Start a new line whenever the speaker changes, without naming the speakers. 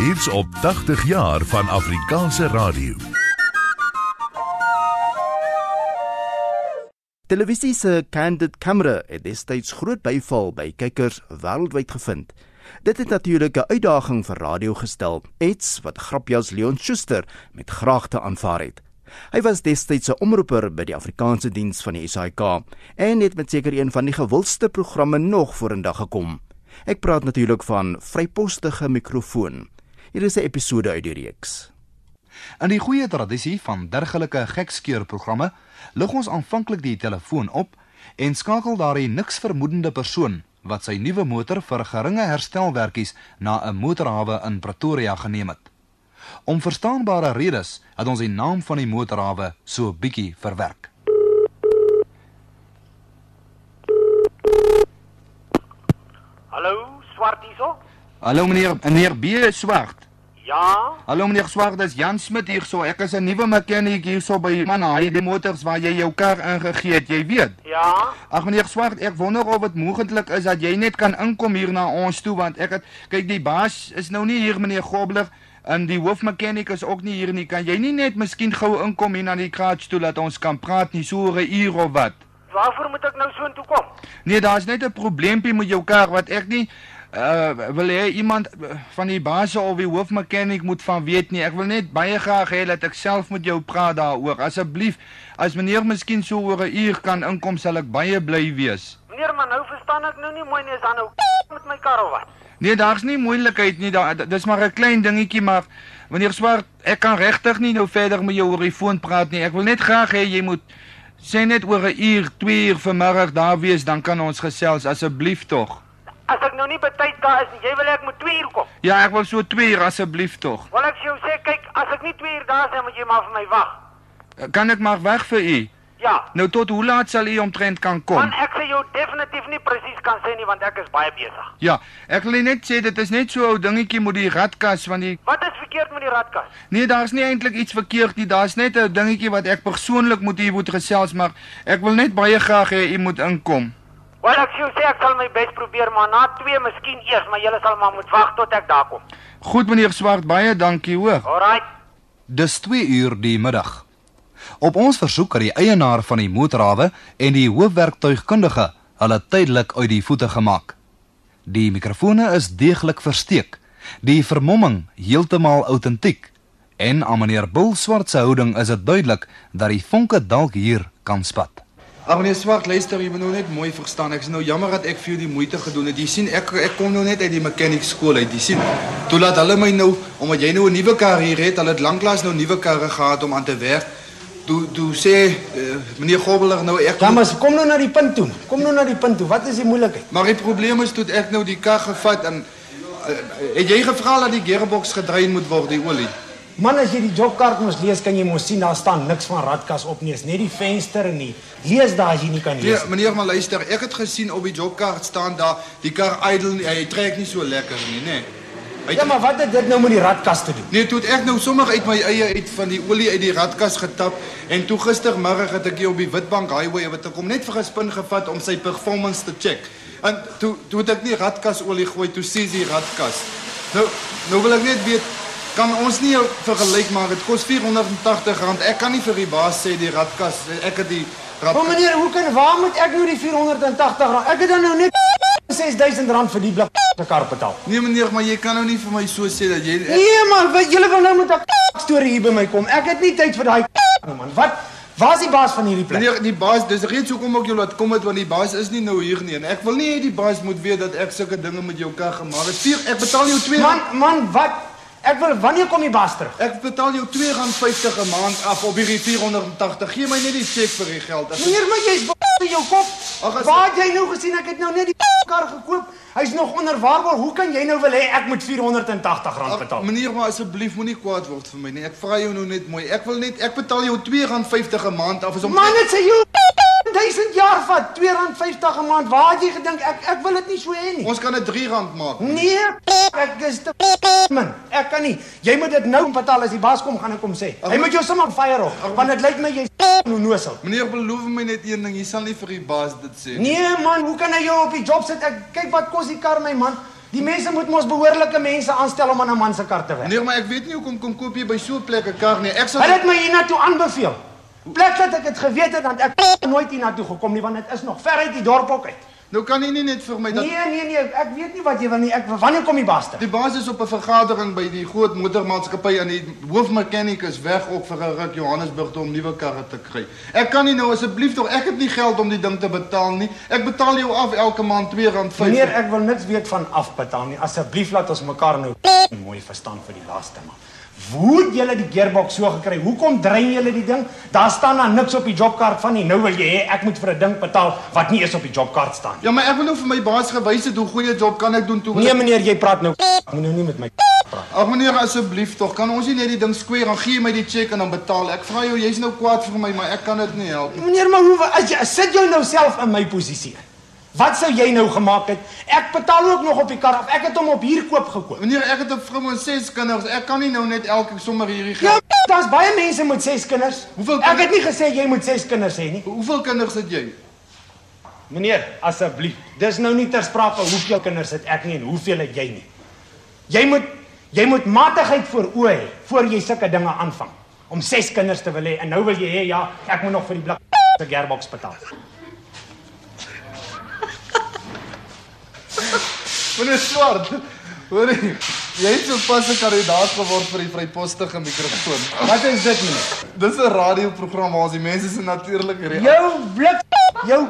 Hier's op 80 jaar van Afrikaanse radio.
Televisie se candid camera het destyds groot byval by kykers wêreldwyd gevind. Dit het natuurlik 'n uitdaging vir radio gestel, iets wat grapjas Leon Schuster met graagte aanvaar het. Hy was destyds 'n omroeper by die Afrikaanse diens van die SAK en het met seker een van die gewildste programme nog vorendag gekom. Ek praat natuurlik van Vrypostige mikrofoon. Hier is 'n episode uit die reeks.
In die goeie tradisie van dergelike gekskeurprogramme, lig ons aanvanklik die telefoon op en skakel daardie niks vermoedende persoon wat sy nuwe motor vir geringe herstelwerkies na 'n motorhawe in Pretoria geneem het. Om verstaanbare redes het ons die naam van die motorhawe so bietjie verwerk.
Hallo, swart hierso?
Hallo meneer, meneer B Swart.
Ja,
Hallo meneer Swart, dis Jan Smit hierso. Ek is 'n nuwe mechanic hierso by man, hy die motors waar jy jou kar ingegee het, jy weet.
ja.
Ag meneer Swart, ek wonder of dit moontlik is dat jy net kan inkom hier na ons toe want ek het kyk die baas is nou nie hier meneer Gobler en die hoofmechanic is ook nie hier nie. Kan jy nie net miskien gou inkom hier na die garage toe dat ons kan praat nie so 'n uur of wat?
Waarvoor moet ek nou so intoe kom?
Nee, daar's net 'n probleempie met jou kar wat ek nie uh wil hê iemand uh, van die baas of die hoofmechanic moet van weet nie. Ek wil net baie graag hê dat ek self met jou praat daaroor. Asseblief, as meneer miskien so oor 'n uur kan inkom, sal ek baie bly wees.
Meneer, maar nou verstaan ek nou nie mooi nie, is dan nou met my kar of wat?
Nee, daar's nie moeilikheid nie. Daar dis maar 'n klein dingetjie, maar wanneer swart, ek kan regtig nie nou verder met jou oor die foon praat nie. Ek wil net graag hê jy moet sê net oor 'n uur, 2 uur vanmiddag daar wees, dan kan ons gesels asseblief tog.
As ek nou nie betyd daar is nie, jy wil ek moet 2 uur kom.
Ja, ek wil so 2 uur asseblief tog.
Wil ek jou sê, kyk, as ek nie 2 uur daar is, dan moet jy maar vir my wag.
Kan ek maar weg vir u?
Ja.
Nou tot hoe laat sal u omtrent kan kom?
Want ek sê jou definitief nie presies kan sê nie want ek is baie besig.
Ja, ek wil net sê dit is net so 'n ou dingetjie met die radkas van die
Wat is verkeerd met die radkas?
Nee, daar's nie eintlik iets verkeerd nie. Daar's net 'n dingetjie wat ek persoonlik moet hier moet gesels, maar ek wil net baie graag hê u moet inkom.
Wel ek sê jou sê ek sal my bes probeer, maar na 2 miskien eers, maar julle sal maar moet wag tot ek daar kom.
Goed meneer Swart, baie dankie hoor.
Alraight.
Dis 2 uur die middag. Op ons versoek het die eienaar van die motorhawe en die hoofwerktuigkundige hulle tydelik uit die voete gemaak. Die mikrofone is deeglik versteek, die vermomming heeltemal autentiek en aan meneer Bul Swart se houding is dit duidelik dat die vonke dalk hier kan spat.
Ag meneer Swart, luister, jy moet nou net mooi verstaan. Ek is nou jammer dat ek vir jou die moeite gedoen het. Jy sien, ek ek kom nou net uit die mechanic skool uit. Jy sien, toe laat hulle my nou omdat jy nou 'n nuwe kar hier het, hulle het lanklaas nou nuwe karre gehad om aan te werk. Toe toe sê uh, meneer Gobbeler nou ek
Ja, maar kom nou na die punt toe. Kom nou na die punt toe. Wat is die moeilikheid?
Maar die probleem is toe ek nou die kar gevat en uh, het jy gevra dat die gearbox gedrein moet word, die olie?
Man, as jy die jobkaart mos lees, kan jy mos sien daar staan niks van radkas op nie. Is net die venster en die lees daar as jy nie kan
Nee,
lees. nie.
meneer, maar luister, ek het gesien op die jobkaart staan daar die kar idle, nie, hy trek nie so lekker nie, nê. Nee.
Ja, maar wat het dit nou met die radkas te doen?
Nee, toe het ek nou sommer uit my eie uit van die olie uit die radkas getap en toe gistermiddag het ek hier op die Witbank Highway wat ek kom net vir 'n spin gevat om sy performance te check. En toe toe het ek nie radkasolie gooi, toe sê die radkas. Nou nou wil ek net weet kan ons nie 'n vergelyk maak. Dit kos R480. Ek kan nie vir die baas sê die radkas ek het die
Maar
radkas
meneer, hoe kan waar moet ek nou die 480 rand? Ek het dan nou net 6000 rand vir die blik se kar betaal.
Nee meneer, maar jy kan nou nie vir my so sê dat jy ek,
Nee man, wat julle wil nou met 'n storie hier by my kom. Ek het nie tyd vir daai man. Wat? Waar's die baas van hierdie plek?
Meneer, die baas, dis reeds hoekom ek jou laat kom het want die baas is nie nou hier nie en ek wil nie hê die baas moet weet dat ek sulke dinge met jou kar gemaak het. Vier, ek betaal jou 2
Man, man, wat? Ek wil wanneer kom die baas terug?
Ek betaal jou R2.50 'n maand af op hierdie 480. Gee my net die cheque vir die geld. As
Meneer, maar jy's in jou kop.
As-
Waar het jy nou gesien ek het nou net die kar gekoop? Hy's nog onder waarborg. Hoe kan jy nou wil hê ek moet 480 rand
Ag,
betaal?
meneer, maar asseblief moenie kwaad word vir my nie. Ek vra jou nou net mooi. Ek wil net ek betaal jou R2.50 'n maand af as om
Man, dit sê jy 1000 jaar vat, R2.50 'n maand. Waar het jy gedink ek ek wil dit nie so hê nie?
Ons kan dit R3 maak.
Nee, ek is te min. Ek kan nie. Jy moet dit nou betaal as die baas kom gaan ek kom sê. Hy moet jou sommer fire op, want dit lyk my jy's nonosel.
Meneer, beloof my net een ding, jy sal nie vir die baas dit sê nie.
Nee man, hoe kan hy jou op die job sit? Ek kyk wat kos die kar my man. Die mense moet mos behoorlike mense aanstel om aan 'n man se kar te werk.
Nee, maar ek weet nie hoekom kom koop jy by so 'n plek 'n kar nie. Ek sal
Hulle het my hiernatoe aanbeveel. Plek dat ek dit geweet het dat ek nooit hiernatoe gekom nie want dit is nog ver uit die dorp ook uit.
Nou kan jy nie net vir my dat
Nee, nee, nee, ek weet nie wat jy wil nie. Ek wanneer kom die baas terug?
Die baas is op 'n vergadering by die groot motormaatskappy en die hoofmeganiek is weg ook vir 'n ruk Johannesburg toe om nuwe karre te kry. Ek kan nie nou asseblief tog ek het nie geld om die ding te betaal nie. Ek betaal jou af elke maand R2.50.
Meneer, ek wil niks weet van afbetaal nie. Asseblief laat ons mekaar nou mooi verstaan vir die laaste man. Hoe het julle die gearbox so gekry? Hoekom drein julle die ding? Daar staan dan niks op die jobkaart van nie. Nou wil jy hê ek moet vir 'n ding betaal wat nie eens op die jobkaart staan nie.
Ja, maar ek wil nou vir my baas gewys het hoe goeie job kan ek doen toe.
Nee meneer, jy praat nou. Moet nou nie met my praat.
Ag meneer asseblief tog, kan ons nie net die ding skweer dan gee jy my die cheque en dan betaal. Ek vra jou, jy's nou kwaad vir my, maar ek kan dit nie help nie.
Meneer, maar hoe as jy sit jou nou self in my posisie? Wat sou jy nou gemaak het? Ek betaal ook nog op die kar af. Ek het hom op hier koop gekoop.
Meneer, ek het 'n vrou en ses kinders. Ek kan nie nou net elke sommer hierdie
Ja,
geld.
daar's baie mense met 6 kinders.
Hoeveel
Ek
kinders-
het nie gesê jy moet 6 kinders hê nie.
Hoeveel kinders het jy?
Meneer, asseblief. Dis nou nie ter sprake hoeveel kinders het ek nie en hoeveel het jy nie. Jy moet jy moet matigheid voor oë hê voor jy sulke dinge aanvang. Om 6 kinders te wil hê en nou wil jy hê ja, ek moet nog vir die blik se gearbox betaal.
Meneer Swart, hoor jy? Jy het sopas 'n kandidaat geword vir die vrypostige mikrofoon.
Wat is dit meneer?
Dis 'n radioprogram waar ons die mense se natuurlike rea
Jou blik jou